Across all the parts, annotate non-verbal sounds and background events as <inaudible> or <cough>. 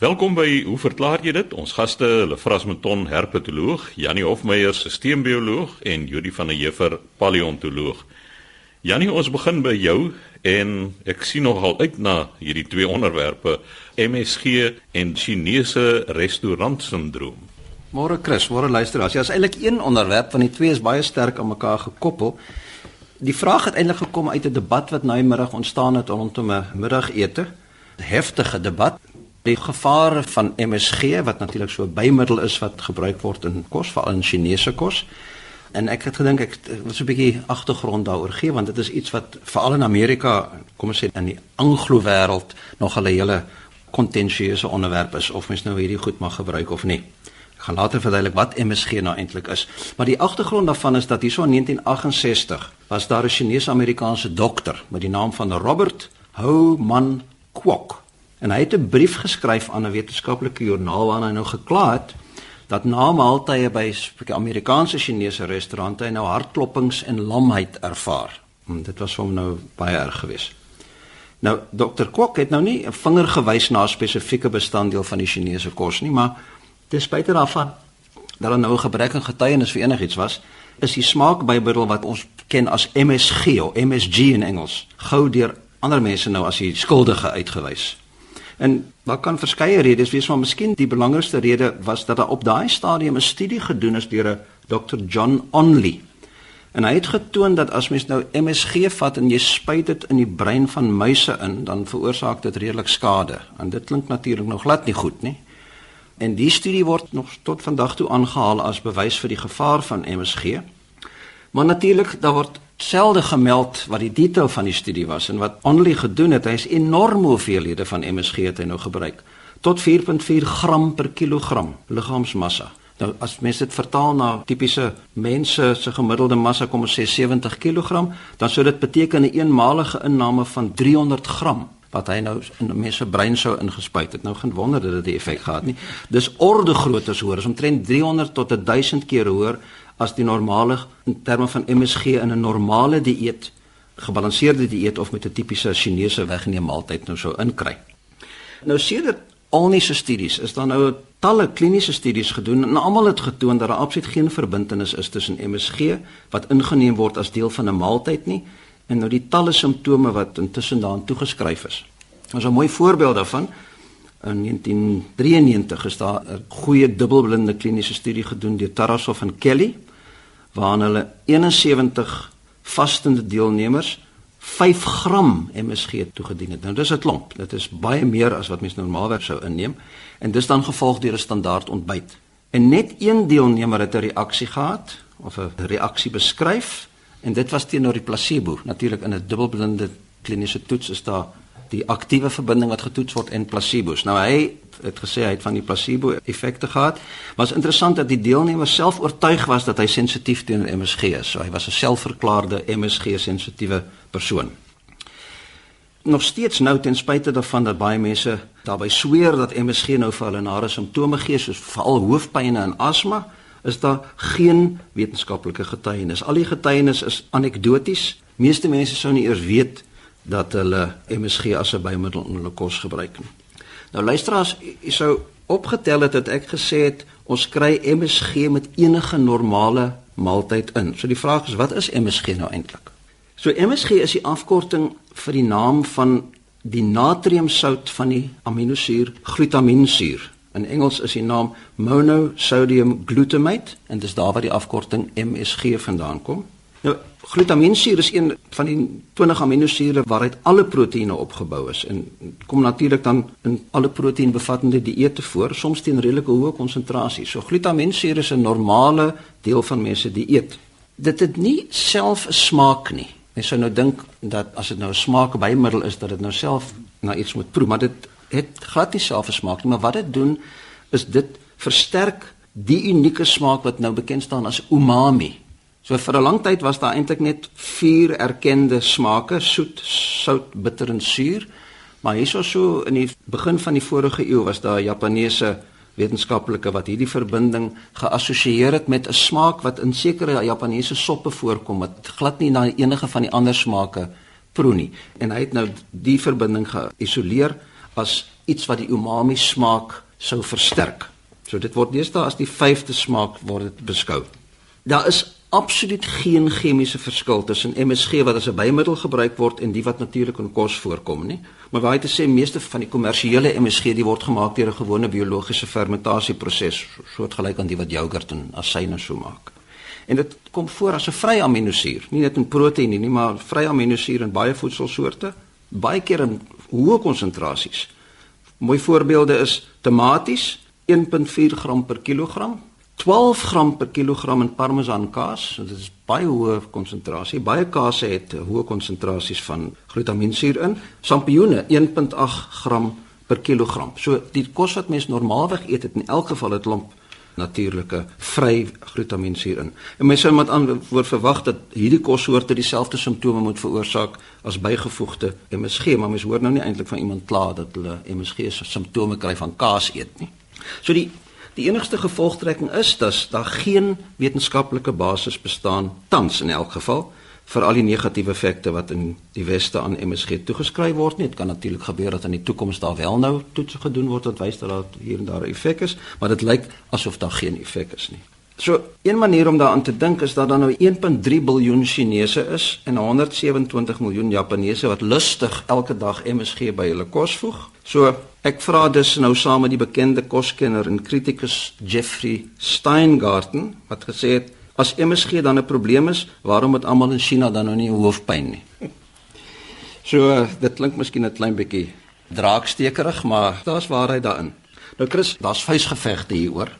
Welkom by Hoe verklaar jy dit? Ons gaste, Lefras Meton, herpetoloog, Janie Hofmeyer, sisteembioloog en Jody van der Heever, paleontoloog. Janie, ons begin by jou en ek sien nogal uit na hierdie twee onderwerpe, MSG en Chinese restaurantsindroom. Môre Chris, môre luisteraars. Ja, is eintlik een onderwerp van die twee is baie sterk aan mekaar gekoppel. Die vraag het eintlik gekom uit 'n debat wat nou middag ontstaan het rondom 'n middagete. 'n Heftige debat die gevare van MSG wat natuurlik so 'n bymiddel is wat gebruik word in kos veral in Chinese kos. En ek het gedink ek wil so 'n bietjie agtergrond daaroor gee want dit is iets wat veral in Amerika, kom ons sê in die Anglo-wêreld nog 'n hele kontensieuse onderwerp is of mens nou hierdie goed mag gebruik of nie. Ek gaan later verduidelik wat MSG nou eintlik is. Maar die agtergrond daarvan is dat hierso in 1968 was daar 'n Chinese-Amerikaanse dokter met die naam van Robert Ho Man Kwok En hy het 'n brief geskryf aan 'n wetenskaplike joernaal waarin hy nou gekla het dat na maaltye by 'n Amerikaanse Chinese restaurante hy nou hartklopings en lamheid ervaar. En hm, dit was hom nou baie erg geweest. Nou Dr. Kwok het nou nie 'n vinger gewys na 'n spesifieke bestanddeel van die Chinese kos nie, maar ten spyte daarvan dat daar nou 'n gebrek aan getuienis vir enigiets was, is die smaakbymiddel wat ons ken as MSG of MSG in Engels gou deur ander mense nou as die skuldige uitgewys. En daar kan verskeie redes wees, maar miskien die belangrikste rede was dat daar op daai stadium 'n studie gedoen is deur 'n Dr. John Onley. En hy het getoon dat as mens nou MSG vat en jy spuit dit in die brein van muise in, dan veroorsaak dit redelik skade. En dit klink natuurlik nog glad nie goed nie. En die studie word nog tot vandag toe aangehaal as bewys vir die gevaar van MSG. Maar natuurlik, daar word selde gemeld wat die detail van die studie was en wat Only gedoen het, hy is enorme hoeveelhede van MSG het hy nou gebruik tot 4.4 gram per kilogram liggaamsmassa. Nou as mens dit vertaal na tipiese mense se gemiddelde massa kom ons sê 70 kg, dan sou dit beteken 'n eenmalige inname van 300 gram wat hy nou in 'n mens se brein sou ingespuit het. Nou geen wonder dat dit 'n effek gehad nie. Dis orde grootte hoor, is omtrent 300 tot 1000 keer hoër as die normale in terme van MSG in 'n normale dieet, gebalanseerde dieet of met 'n tipiese Chinese wegneem maaltyd nou sou inkry. Nou sedert alniese studies is daar nou talle kliniese studies gedoen en almal het getoon dat daar absoluut geen verbintenis is tussen MSG wat ingeneem word as deel van 'n maaltyd nie en nou die talle simptome wat intussen daaraan toegeskryf is. Ons 'n mooi voorbeeld daarvan In 1993 is daar 'n goeie dubbelblinde kliniese studie gedoen deur Tarasov en Kelly waarin hulle 71 vastende deelnemers 5 gram MSG toegedien het. Nou dis 'n klomp. Dit is baie meer as wat mens normaalweg sou inneem en dis dan gevolg deur 'n standaard ontbyt. En net een deelnemer het 'n reaksie gehad of 'n reaksie beskryf en dit was teenoor die placebo. Natuurlik in 'n dubbelblinde kliniese toets is daar die aktiewe verbinding wat getoets word en placebos. Nou hy het gesê hy het van die placebo effekte gehad. Is interessant dat die deelnemer self oortuig was dat hy sensitief teenoor MSG is. So hy was 'n selfverklaarde MSG sensitiewe persoon. Nog steeds nou ten spyte daarvan dat baie mense daarby sweer dat MSG nou vir hulle nare simptome gee soos veral hoofpynne en asma, is daar geen wetenskaplike getuienis. Al die getuienis is anekdoties. Meeste mense sou nie eers weet dat hulle MSG as 'n bymiddel in hulle kos gebruik nie. Nou luisteraars, jy sou opgetel het dat ek gesê het ons kry MSG met enige normale maaltyd in. So die vraag is wat is MSG nou eintlik? So MSG is die afkorting vir die naam van die natriumsout van die aminosuur glutaminsuur. In Engels is die naam monosodium glutamate en dis daar waar die afkorting MSG vandaan kom. Nou glutaminsuur is een van die 20 aminosure waaruit alle proteïene opgebou is en kom natuurlik dan in alle proteïenbevattende dieete voor, soms teen redelike hoë konsentrasies. So glutaminsuur is 'n normale deel van mense dieet. Dit het nie self 'n smaak nie. Mens sou nou dink dat as dit nou 'n smaak bymiddel is dat dit nou self na iets moet proe, maar dit het glad nie self 'n smaak nie, maar wat dit doen is dit versterk die unieke smaak wat nou bekend staan as umami. So vir 'n lang tyd was daar eintlik net vier erkende smake: soet, sout, bitter en suur. Maar hierso so in die begin van die vorige eeu was daar Japaneese wetenskaplike wat hierdie verbinding geassosieer het met 'n smaak wat in sekere Japaneese soppe voorkom wat glad nie na enige van die ander smake proe nie. En hy het nou die verbinding geïsoleer as iets wat die umami smaak sou versterk. So dit word deesdae as die vyfde smaak word dit beskou. Daar is absoluut geen chemiese verskil tussen MSG wat as 'n bymiddel gebruik word en die wat natuurlik in kos voorkom nie. Maar jy te sê meeste van die kommersiële MSG die word gemaak deur 'n gewone biologiese fermentasieproses soortgelyk aan die wat jogurt en asyne so maak. En dit kom voor as 'n vrye aminosuur, nie net in proteïene nie, maar vrye aminosuur in baie voedselsoorte, baie keer in hoë konsentrasies. Mooi voorbeelde is tomaties 1.4 gram per kilogram 12 gram per kilogram in parmesan kaas. Dit is baie hoë konsentrasie. Baie kaas het hoë konsentrasies van glutaminsuur in. Sampioene 1.8 gram per kilogram. So die kos wat mens normaalweg eet het in elk geval 'n klomp natuurlike vry glutaminsuur in. En mense sou met antwoord verwag dat hierdie kossoorte dieselfde simptome moet veroorsaak as bygevoegde MSG, maar mens hoor nou nie eintlik van iemand kla dat hulle MSG se simptome kry van kaas eet nie. So die Die enigste gevolgtrekking is dat daar geen wetenskaplike basis bestaan tans in elk geval vir al die negatiewe effekte wat in die weste aan MSG toegeskryf word nie. Dit kan natuurlik gebeur dat in die toekoms daar wel nou toets gedoen word wat wys dat daar hier en daar 'n effek is, maar dit lyk asof daar geen effek is nie. So, een manier om daaraan te dink is dat daar nou 1.3 miljard Chinese is en 127 miljoen Japaneese wat lustig elke dag MSG by hulle kos voeg. So, Ek vra dus nou saam met die bekende koskenner en kritikus Jeffrey Steingarten wat gesê het as MSG dan 'n probleem is, waarom het almal in China dan nou nie hoofpyn nie? So dit klink miskien 'n klein bietjie draakstekerig, maar daar's waarheid daarin. Nou Chris, daar's vuisgevegte hieroor.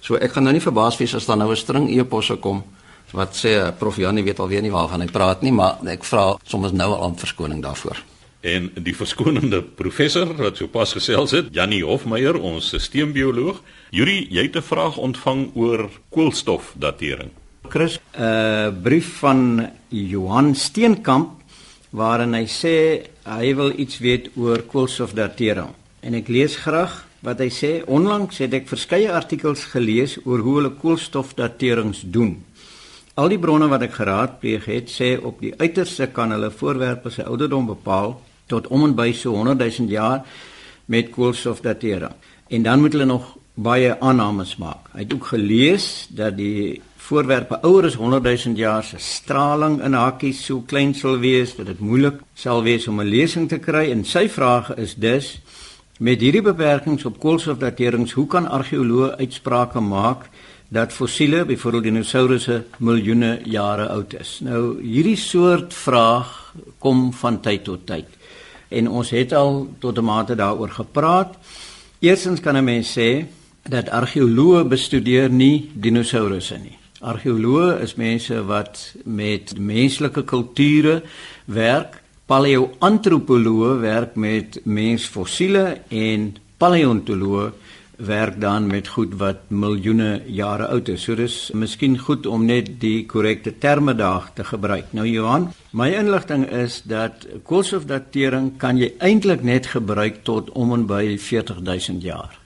So ek gaan nou nie verbaas wees as daar nou 'n string e-posse kom wat sê prof Janie weet alweer nie waarvan hy praat nie, maar ek vra soms nou al 'n verskoning daarvoor en die verskonende professor wat sopas gesels het, Jannie Hofmeyer, ons sisteembioloog. Yuri, jy het 'n vraag ontvang oor koolstofdatering. Chris, 'n uh, brief van Johan Steenkamp waarin hy sê hy wil iets weet oor koolstofdatering. En ek lees graag wat hy sê. Onlangs het ek verskeie artikels gelees oor hoe hulle koolstofdaterings doen. Al die bronne wat ek geraadpleeg het, sê op die uiterste kan hulle voorwerpe se ouderdom bepaal tot om en by so 100 000 jaar met koolstofdatering. En dan moet hulle nog baie aannames maak. Hy het ook gelees dat die voorwerpe ouer as 100 000 jaar se straling in hakkies so klein sal wees dat dit moeilik sal wees om 'n lesing te kry en sy vraag is dus met hierdie beperkings op koolstofdaterings, hoe kan argeoloë uitsprake maak dat fossiele, byvoorbeeld dinosourusse, miljoene jare oud is? Nou hierdie soort vraag kom van tyd tot tyd en ons het al tot 'n mate daaroor gepraat. Eerstens kan 'n mens sê dat argeoloë bestudeer nie dinosourusse nie. Argeoloë is mense wat met menslike kulture werk. Paleoantropoloë werk met mensfossiele en paleontoloë werk dan met goed wat miljoene jare oud is. So dis miskien goed om net die korrekte terme daar te gebruik. Nou Johan, my inligting is dat koolstofdatering kan jy eintlik net gebruik tot om en by 40000 jaar.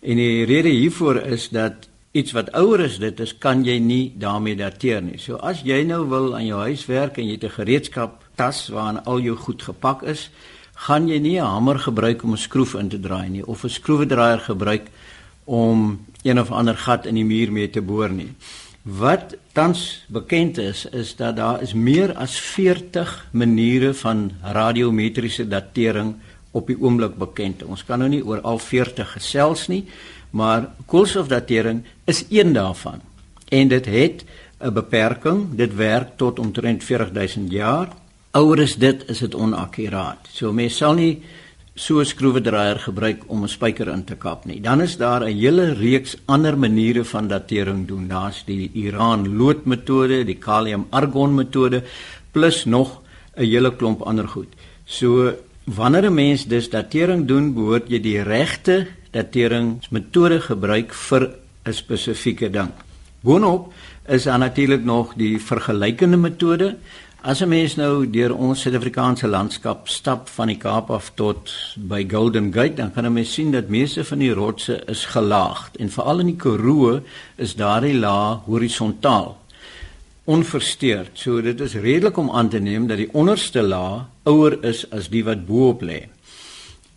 En die rede hiervoor is dat iets wat ouer is, dit is kan jy nie daarmee dateer nie. So as jy nou wil aan jou huis werk en jy het 'n gereedskap tas waarin al jou goed gepak is, gaan jy nie 'n hamer gebruik om 'n skroef in te draai nie of 'n skroewedraaier gebruik om een of ander gat in die muur mee te boor nie. Wat tans bekend is is dat daar is meer as 40 maniere van radiometriese datering op die oomblik bekend. Ons kan nou nie oor al 40 gesels nie, maar koolstofdatering is een daarvan. En dit het 'n beperking. Dit werk tot omtrent 40000 jaar ouer is dit is dit onakkuraat. So mense sal nie so 'n skroewedraaier gebruik om 'n spyker in te kap nie. Dan is daar 'n hele reeks ander maniere van datering doen. Daar's die Iran loodmetode, die kalium argon metode plus nog 'n hele klomp ander goed. So wanneer 'n mens dus datering doen, behoort jy die regte dateringsmetode gebruik vir 'n spesifieke ding. Boonop is natuurlik nog die vergelykende metode As 'n mens nou deur ons Suid-Afrikaanse landskap stap van die Kaap af tot by Golden Gate, dan kan 'n mens sien dat meeste van die rotse is gelaagd en veral in die Karoo is daardie laag horisontaal onversteurd. So dit is redelik om aan te neem dat die onderste laag ouer is as die wat bo-op lê.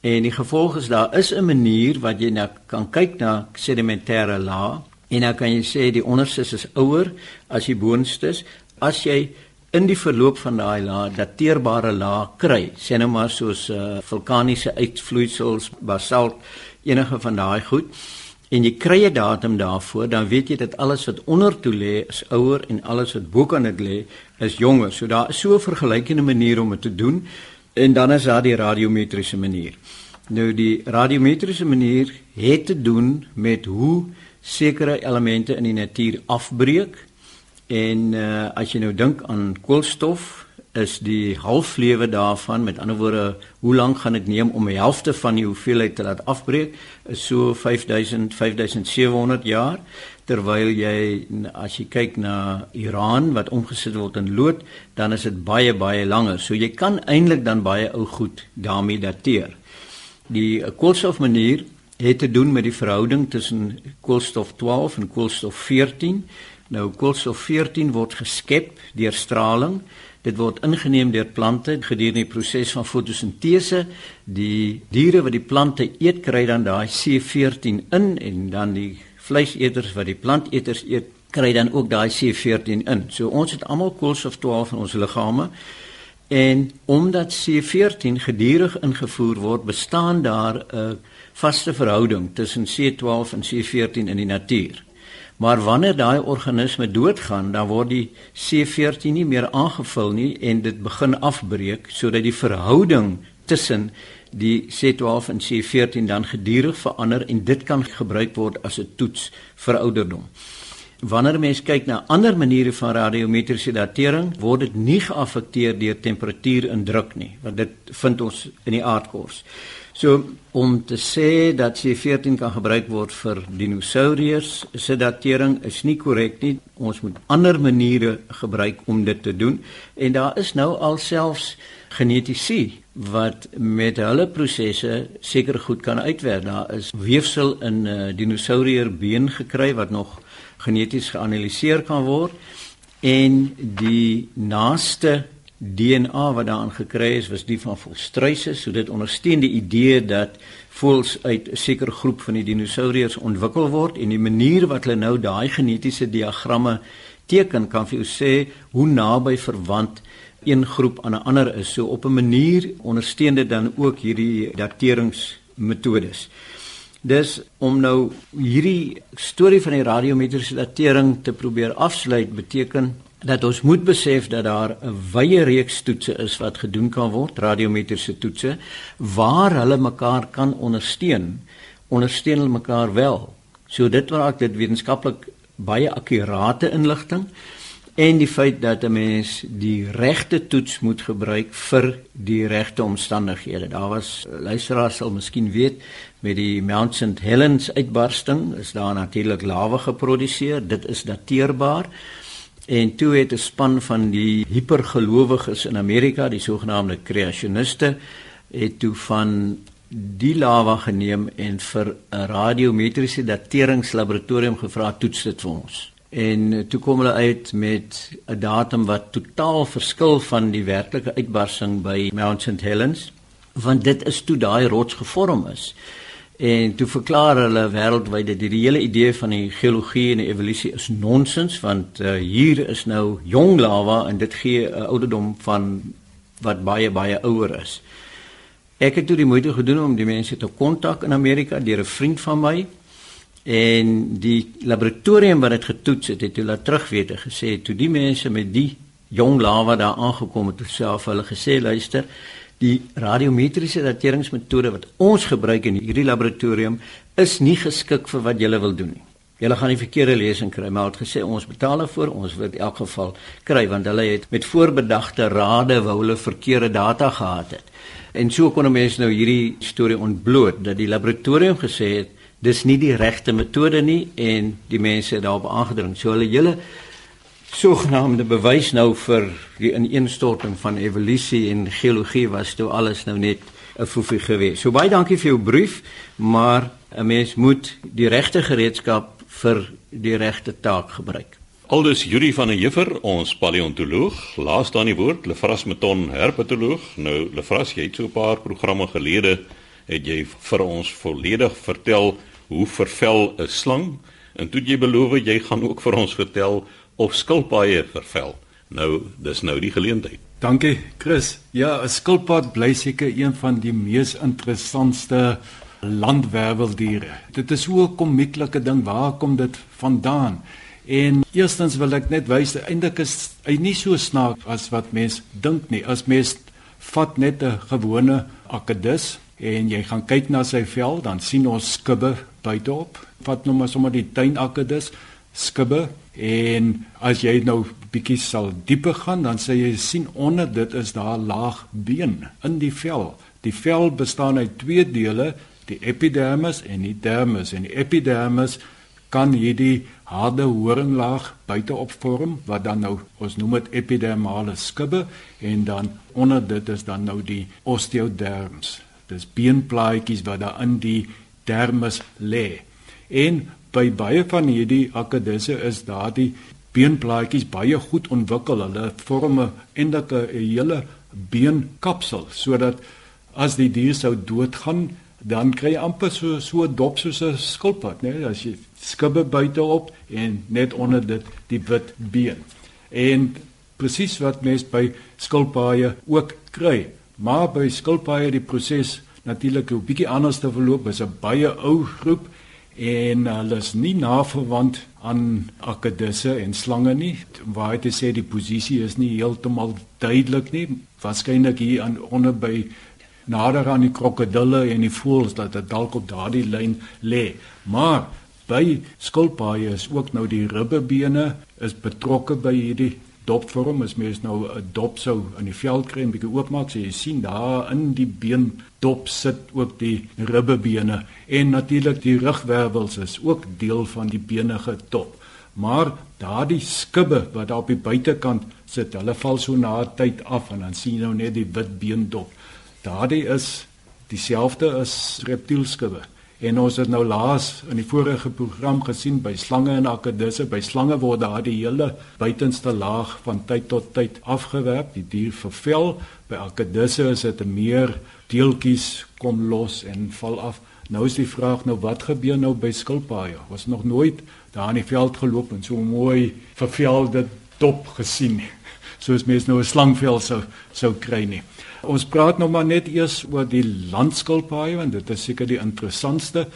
En die gevolg is daar is 'n manier wat jy nou kan kyk na sedimentêre laag en dan kan jy sê die onderste is ouer as die boonste. As jy in die verloop van daai laag dateerbare laag kry, sê nou maar soos uh, vulkaniese uitvloeisels, basalt, enige van daai goed en jy kry 'n datum daarvoor, dan weet jy dat alles wat onder toe lê is ouer en alles wat bo kan dit lê is jonger. So daar is so 'n vergelykende manier om dit te doen en dan is daar die radiometriese manier. Nou die radiometriese manier het te doen met hoe sekere elemente in die natuur afbreek en uh, as jy nou dink aan koolstof is die halflewe daarvan met ander woorde hoe lank gaan dit neem om die helfte van die hoeveelheid te laat afbreek is so 5000 5700 jaar. Terwyl jy as jy kyk na Iran wat omgesit word in lood dan is dit baie baie langer. So jy kan eintlik dan baie ou goed daarmee dateer. Die koolstof manier het te doen met die verhouding tussen koolstof 12 en koolstof 14 nou koolstof 14 word geskep deur straling Dit word ingeneem deur plante gedurende die proses van fotosintese. Die diere wat die plante eet, kry dan daai C14 in en dan die vleiseters wat die planteters eet, kry dan ook daai C14 in. So ons het almal koolstof 12 in ons liggame. En omdat C14 gedurig ingevoer word, bestaan daar 'n vaste verhouding tussen C12 en C14 in die natuur. Maar wanneer daai organisme doodgaan, dan word die C14 nie meer aangevul nie en dit begin afbreek sodat die verhouding tussen die C12 en C14 dan gedurig verander en dit kan gebruik word as 'n toets vir ouderdom. Wanneer mens kyk na ander maniere van radiometriese datering, word dit nie geaffekteer deur temperatuur en druk nie, want dit vind ons in die aardkors. So om te sê dat C14 kan gebruik word vir dinosourus se datering is nie korrek nie. Ons moet ander maniere gebruik om dit te doen en daar is nou alselfs genetiese wat met hulle prosesse seker goed kan uitwerk. Daar is weefsel in 'n uh, eh, dinosourier been gekry wat nog geneties geanaliseer kan word en die naaste DNA wat daarin gekry is was die van volstruise, so dit ondersteun die idee dat voels uit 'n sekere groep van die dinosourus ontwikkel word en die manier wat hulle nou daai genetiese diagramme teken kan vir jou sê hoe naby verwant een groep aan 'n ander is. So op 'n manier ondersteun dit dan ook hierdie dateringsmetodes. Dis om nou hierdie storie van die radiometriese datering te probeer afsluit beteken dat ons moet besef dat daar 'n wye reeks toetse is wat gedoen kan word, radiometriese toetse waar hulle mekaar kan ondersteun. Ondersteun hulle mekaar wel. So dit maak dit wetenskaplik baie akkurate inligting en die feit dat 'n mens die regte toets moet gebruik vir die regte omstandighede. Daar was luisteraars sal miskien weet met die Mount St Helens uitbarsting is daar natuurlik lawe geproduseer. Dit is dateerbaar. En toe het 'n span van die hipergelowiges in Amerika, die sogenaamde kreasioniste, het toe van die lava geneem en vir 'n radiometriese dateringslaboratorium gevra toets dit vir ons. En toe kom hulle uit met 'n datum wat totaal verskil van die werklike uitbarsting by Mount St Helens, want dit is toe daai rots gevorm is. En toe verklaar hulle wêreldwyd dat die hele idee van die geologie en die evolusie is nonsens want uh, hier is nou jong lava en dit gee 'n uh, ouderdom van wat baie baie ouer is. Ek het toe die moeite gedoen om die mense te kontak in Amerika deur 'n vriend van my en die laboratorium wat dit getoets het, het hulle terugwete gesê toe die mense met die jong lava daar aangekom het, het self hulle gesê luister Die radiometriese dateringsmetode wat ons gebruik in hierdie laboratorium is nie geskik vir wat julle wil doen nie. Julle gaan die verkeerde lesing kry, maar het gesê ons betaal daarvoor, ons wil in elk geval kry want hulle het met voorbedagte rade wou hulle verkeerde data gehad het. En so kon mense nou hierdie storie ontbloot dat die laboratorium gesê het dis nie die regte metode nie en die mense het daarop aangedring. So hulle hele sogenaamde bewys nou vir die ineenstorting van evolusie en geologie was toe alles nou net 'n foefie gewees. So baie dankie vir jou brief, maar 'n mens moet die regte gereedskap vir die regte taak gebruik. Aldus Yuri van der Heever, ons paleontoloog, laas dan die woord, Lefras Meton, herpetoloog. Nou Lefras, jy het so 'n paar programme gelede het jy vir ons volledig vertel hoe vervel 'n slang en toe jy beloof jy gaan ook vir ons vertel of skilpaaie vervel. Nou, dis nou die geleentheid. Dankie, Chris. Ja, 'n skilpad bly seker een van die mees interessantste landwerweldiere. Dit is so 'n komieklike ding. Waar kom dit vandaan? En eerstens wil ek net wys eintlik is hy nie so snaaks as wat mens dink nie. As mens vat net 'n gewone akedus en jy gaan kyk na sy vel, dan sien ons skubbe buiteop. Vat nou maar sommer die tuinakedus, skubbe en as jy nou bietjie sal dieper gaan, dan sê jy sien onder dit is daar laag been in die vel. Die vel bestaan uit twee dele, die epidermis en die dermis en die epidermis kan hierdie harde horinglaag buiteop vorm wat dan nou ons noem dit epidermale skubbe en dan onder dit is dan nou die osteoderms. Dis beenplaatjies wat daar in die dermis lê. En by baie van hierdie akedisse is daardie beenplaatjies baie goed ontwikkel. Hulle vorm 'n eindelike 'n hele beenkapsel sodat as die dier sou doodgaan dan kry jy amper so so dop soos 'n skilpad, né? As jy skubbe buite op en net onder dit die wit been. En presies wat mens by skilpaaie ook kry. Maar by skilpaaie die proses natuurlik 'n bietjie anders te verloop. Dit is 'n baie ou groep en hulle is nie naverwant aan akedisse en slange nie. Waar dit sê die posisie is nie heeltemal duidelik nie. Waarskynlik hier aan onder by nader aan die krokodille en die voëls dat dit dalk op daardie lyn lê. Maar by skilpaaie is ook nou die ribbebene is betrokke by hierdie dopvorm. As mens nou 'n dop sou in die veld kry en bietjie oopmaak, so jy sien daar in die been dop sit ook die ribbebene en natuurlik die rugwervels is ook deel van die benige dop. Maar daardie skubbe wat daar op die buitekant sit, hulle val so na tyd af en dan sien jy nou net die wit beendop. Daardie is dieselfde as reptielskubbe. En ons het nou laas in die vorige program gesien by slange en akedisse, by slange word daardie hele buitenste laag van tyd tot tyd afgewerp, die dier vervel. By akedisse is dit meer deeltjies kom los en val af. Nou is die vraag nou wat gebeur nou by skilpaaie? Was nog nooit daar in die veld geloop en so mooi vervelde dop gesien soos mens nou 'n slangvel sou sou kry nie. Ons praat nou maar net eers oor die landskilpaaie want dit is seker die interessantste.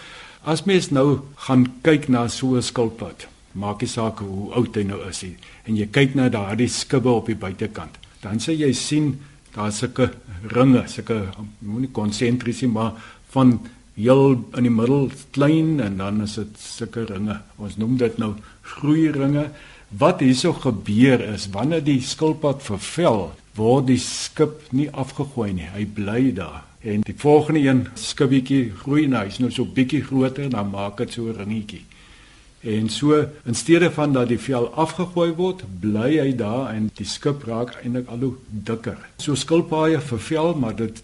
As mens nou gaan kyk na so 'n skilpad, maak nie saak hoe oud hy nou is nie, en jy kyk na daardie skubbe op die buitekant, dan sê jy sien daar sulke ringe, sulke moenie konsentrisie maar van heel in die middel klein en dan is dit sulke ringe. Ons noem dit nou groeiringe. Wat hierso gebeur is wanneer die skilpad vervel, word die skip nie afgegooi nie. Hy bly daar. En die volgende een skibbietjie groei nou, hy's nou so bietjie groter, dan maak dit so 'n ringetjie. En so in steede van dat die vel afgegooi word, bly hy daar en die skip raak eintlik al hoe dikker. So skilpaaie vervel, maar dit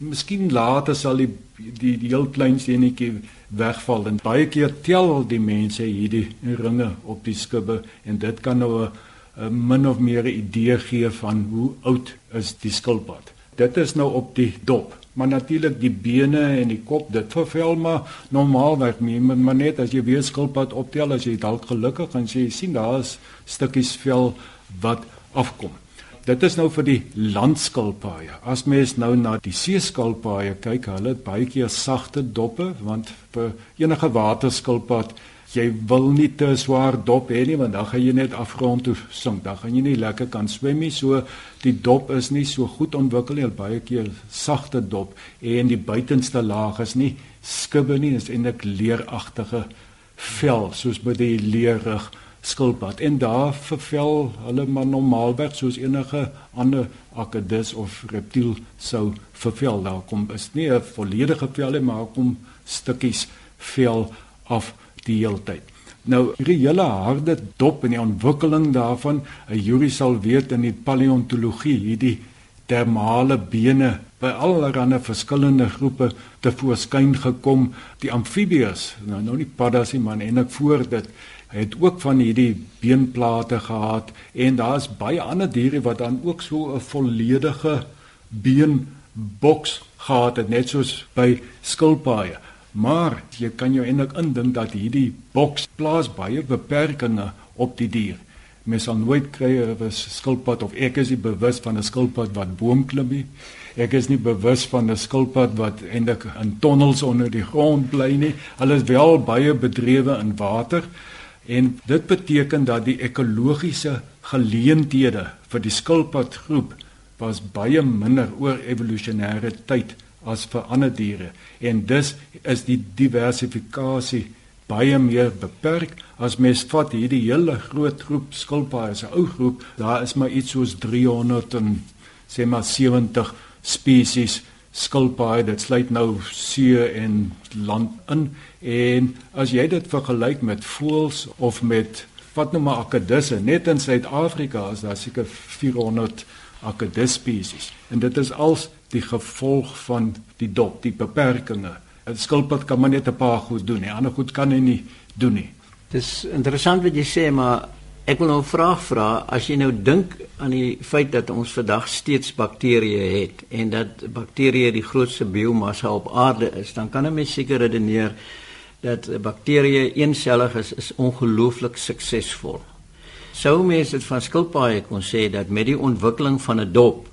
miskien later sal die die, die heel klein steenetjie wegval en baie keer tel die mense hierdie ringe op die skibbe en dit kan nou 'n min of meer 'n idee gee van hoe oud is die skilpad. Dit is nou op die dop, maar natuurlik die bene en die kop, dit vervel maar normaalweg nie, maar net as jy weer skilpad optel as jy dalk gelukkig en jy sien daar's stukkies vel wat afkom. Dit is nou vir die landskilpaaie. As mens nou na die seeskilpaaie kyk, hulle het baie keer sagte doppe want vir enige waterskilpad jy wil nie te swaar dop hê nie want dan gaan jy net afgrond toe sink. Dan gaan jy nie lekker kan swem nie. So die dop is nie so goed ontwikkel nie. Baie keer sagte dop en die buitenste laag is nie skubbe nie. Dit is eintlik leeragtige vel soos by die leerig skilpad. En daar vervel hulle maar normaalweg soos enige ander akedus of reptiel sou vervel. Daar kom is nie 'n volledige vel maar kom stukkies vel af die hele tyd. Nou hierdie hele harde dop en die ontwikkeling daarvan, 'n Yuri sal weet in die paleontologie, hierdie termale bene by allerlei verskillende groepe te voorskyn gekom. Die amfibieërs, nou nou nie paddas nie, maar eintlik voor dit het ook van hierdie beenplate gehad en daar's baie ander diere wat dan ook so 'n volledige beenboks gehad het net soos by skilpaaie. Maar jy kan jou eintlik indink dat hierdie boks plaas baie beperkings op die dier. Mens sal nooit kry 'n skilpad of ek is nie bewus van 'n skilpad wat boom klim nie. Ek is nie bewus van 'n skilpad wat eintlik in tonnels onder die grond bly nie. Hulle is wel baie bedrewe in water en dit beteken dat die ekologiese geleenthede vir die skilpadgroep was baie minder oor evolusionêre tyd as vir ander diere. En dus is die diversifikasie baie meer beperk. As mens vat hierdie hele groot groep skilpaaie 'n ou groep daar is maar iets soos 300 en sê maar 70 spesies skilpaaie dit sluit nou see en land in. En as jy dit vergelyk met voëls of met wat nou maar akedisse net in Suid-Afrika is daar seker 400 akedus spesies en dit is als die gevolg van die dop die beperkings 'n skilpad kan maar net 'n paar goed doen, nie ander goed kan hy nie doen nie. Dis interessant wat jy sê, maar ek wil nou 'n vraag vra. As jy nou dink aan die feit dat ons vandag steeds bakterieë het en dat bakterieë die grootste biomassa op aarde is, dan kan 'n mens seker redeneer dat bakterieë eensellig is, is ongelooflik suksesvol. Sou mense dit van skilpaaie kon sê dat met die ontwikkeling van 'n dop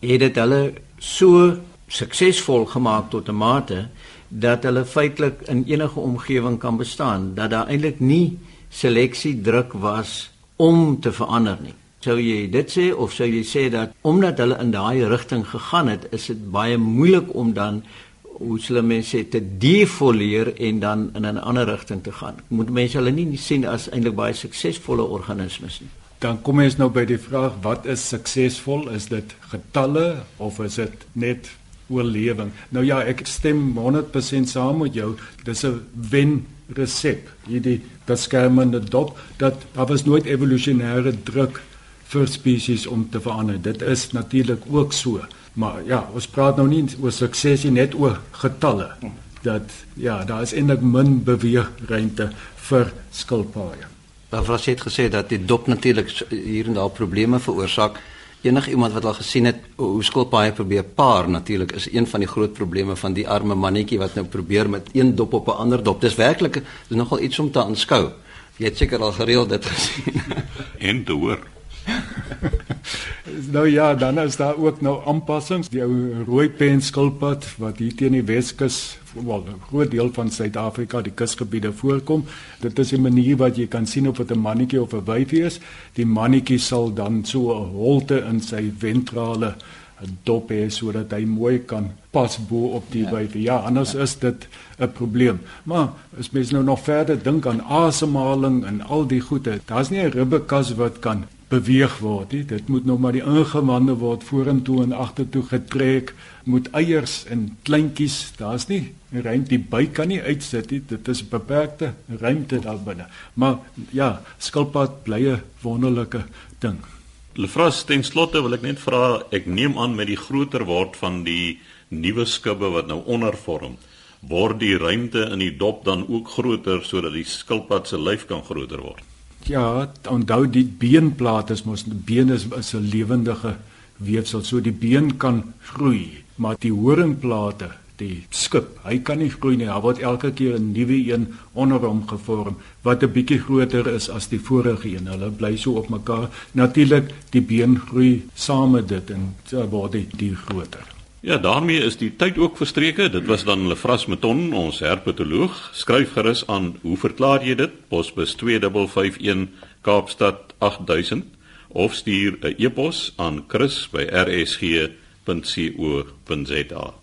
het dit hulle so suksesvol gemaak tot 'n mate dat hulle feitelik in enige omgewing kan bestaan dat daar eintlik nie seleksie druk was om te verander nie. Sou jy dit sê of sou jy sê dat omdat hulle in daai rigting gegaan het, is dit baie moeilik om dan hoe sou mense te defoleer en dan in 'n ander rigting te gaan. Moet mense hulle nie sien as eintlik baie suksesvolle organismes nie. Dan kom ons nou by die vraag wat is suksesvol? Is dit getalle of is dit net oorlewing. Nou ja, ek stem 100% saam met jou. Dis 'n wen resep. Hierdie beskermende dop dat daar was nooit evolusionêre druk vir spesies om te verander. Dit is natuurlik ook so. Maar ja, ons praat nou nie oor sukses nie, net oor getalle. Dat ja, daar is eintlik min beweegruimte vir skilpaaie. Daar was het gesê dat die dop natuurlik hier en daar probleme veroorsaak enig iemand wat al gesien het hoe skilpaaie probeer paar natuurlik is een van die groot probleme van die arme mannetjie wat nou probeer met een dop op 'n ander dop. Dis werklik dis nogal iets om te aanskou. Jy het seker al gereeld dit gesien. en te hoor. <laughs> nou ja, dan is daar ook nou aanpassings. Die ou rooi pen skilpad wat hier teen die Weskus wel 'n groot deel van Suid-Afrika die kusgebiede voorkom. Dit is 'n manier wat jy kan sien of dit 'n mannetjie of 'n wyfie is. Die mannetjie sal dan so 'n holte in sy ventrale dop hê sodat hy mooi kan pas bo op die ja. wyfie. Ja, anders ja. is dit 'n probleem. Maar as mens nou nog verder dink aan asemhaling en al die goede, daar's nie 'n ribbekas wat kan beweeg word nie. Dit moet nou maar die ingewande word vorentoe en agtertoe getrek, moet eiers en kleintjies, daar's nie ruimte die by kan nie uitsit nie. Dit is beperkte ruimte daar binne. Maar ja, skilpad bly 'n wonderlike ding. Lefras ten slotte wil ek net vra, ek neem aan met die groter word van die nuwe skubbe wat nou ondervorm, word die ruimte in die dop dan ook groter sodat die skilpad se lyf kan groter word. Ja, onthou die beenplaat is mos been is 'n lewendige weefsel, so die been kan groei, maar die horingplate, die skip, hy kan nie groei nie. Daar word elke keer 'n nuwe een onder hom gevorm wat 'n bietjie groter is as die vorige een. Hulle bly so op mekaar. Natuurlik, die been groei saam met dit en so word die dier groter. Ja, daarmee is die tyd ook verstreke. Dit was dan Lefras Meton, ons herpetoloog. Skryf gerus aan, hoe verklaar jy dit? Posbus 2551 Kaapstad 8000 of stuur 'n e-pos aan chris@rsg.co.za.